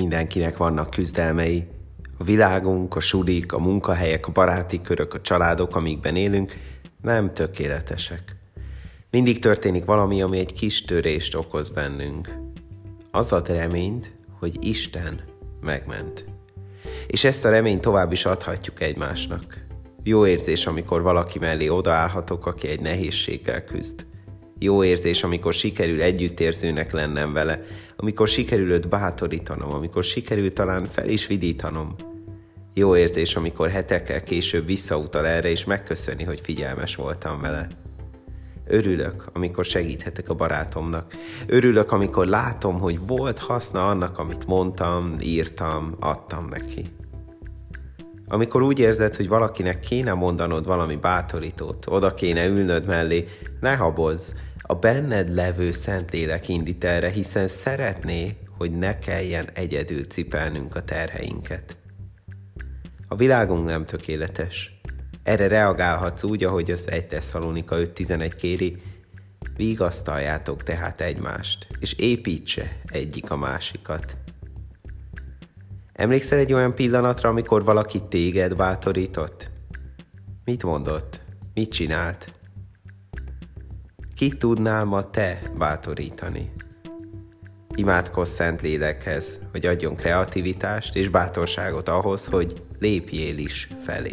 Mindenkinek vannak küzdelmei. A világunk, a sulik, a munkahelyek, a baráti körök, a családok, amikben élünk, nem tökéletesek. Mindig történik valami, ami egy kis törést okoz bennünk. Az ad reményt, hogy Isten megment. És ezt a reményt tovább is adhatjuk egymásnak. Jó érzés, amikor valaki mellé odaállhatok, aki egy nehézséggel küzd. Jó érzés, amikor sikerül együttérzőnek lennem vele, amikor sikerül őt bátorítanom, amikor sikerül talán fel is vidítanom. Jó érzés, amikor hetekkel később visszautal erre, és megköszöni, hogy figyelmes voltam vele. Örülök, amikor segíthetek a barátomnak. Örülök, amikor látom, hogy volt haszna annak, amit mondtam, írtam, adtam neki. Amikor úgy érzed, hogy valakinek kéne mondanod valami bátorítót, oda kéne ülnöd mellé, ne habozz, a benned levő Szentlélek indít erre, hiszen szeretné, hogy ne kelljen egyedül cipelnünk a terheinket. A világunk nem tökéletes. Erre reagálhatsz úgy, ahogy az 1 Tesszalonika 5.11 kéri, vigasztaljátok tehát egymást, és építse egyik a másikat. Emlékszel egy olyan pillanatra, amikor valaki téged bátorított? Mit mondott? Mit csinált? Ki tudnál ma te bátorítani? Imádkozz szent lélekhez, hogy adjon kreativitást és bátorságot ahhoz, hogy lépjél is felé.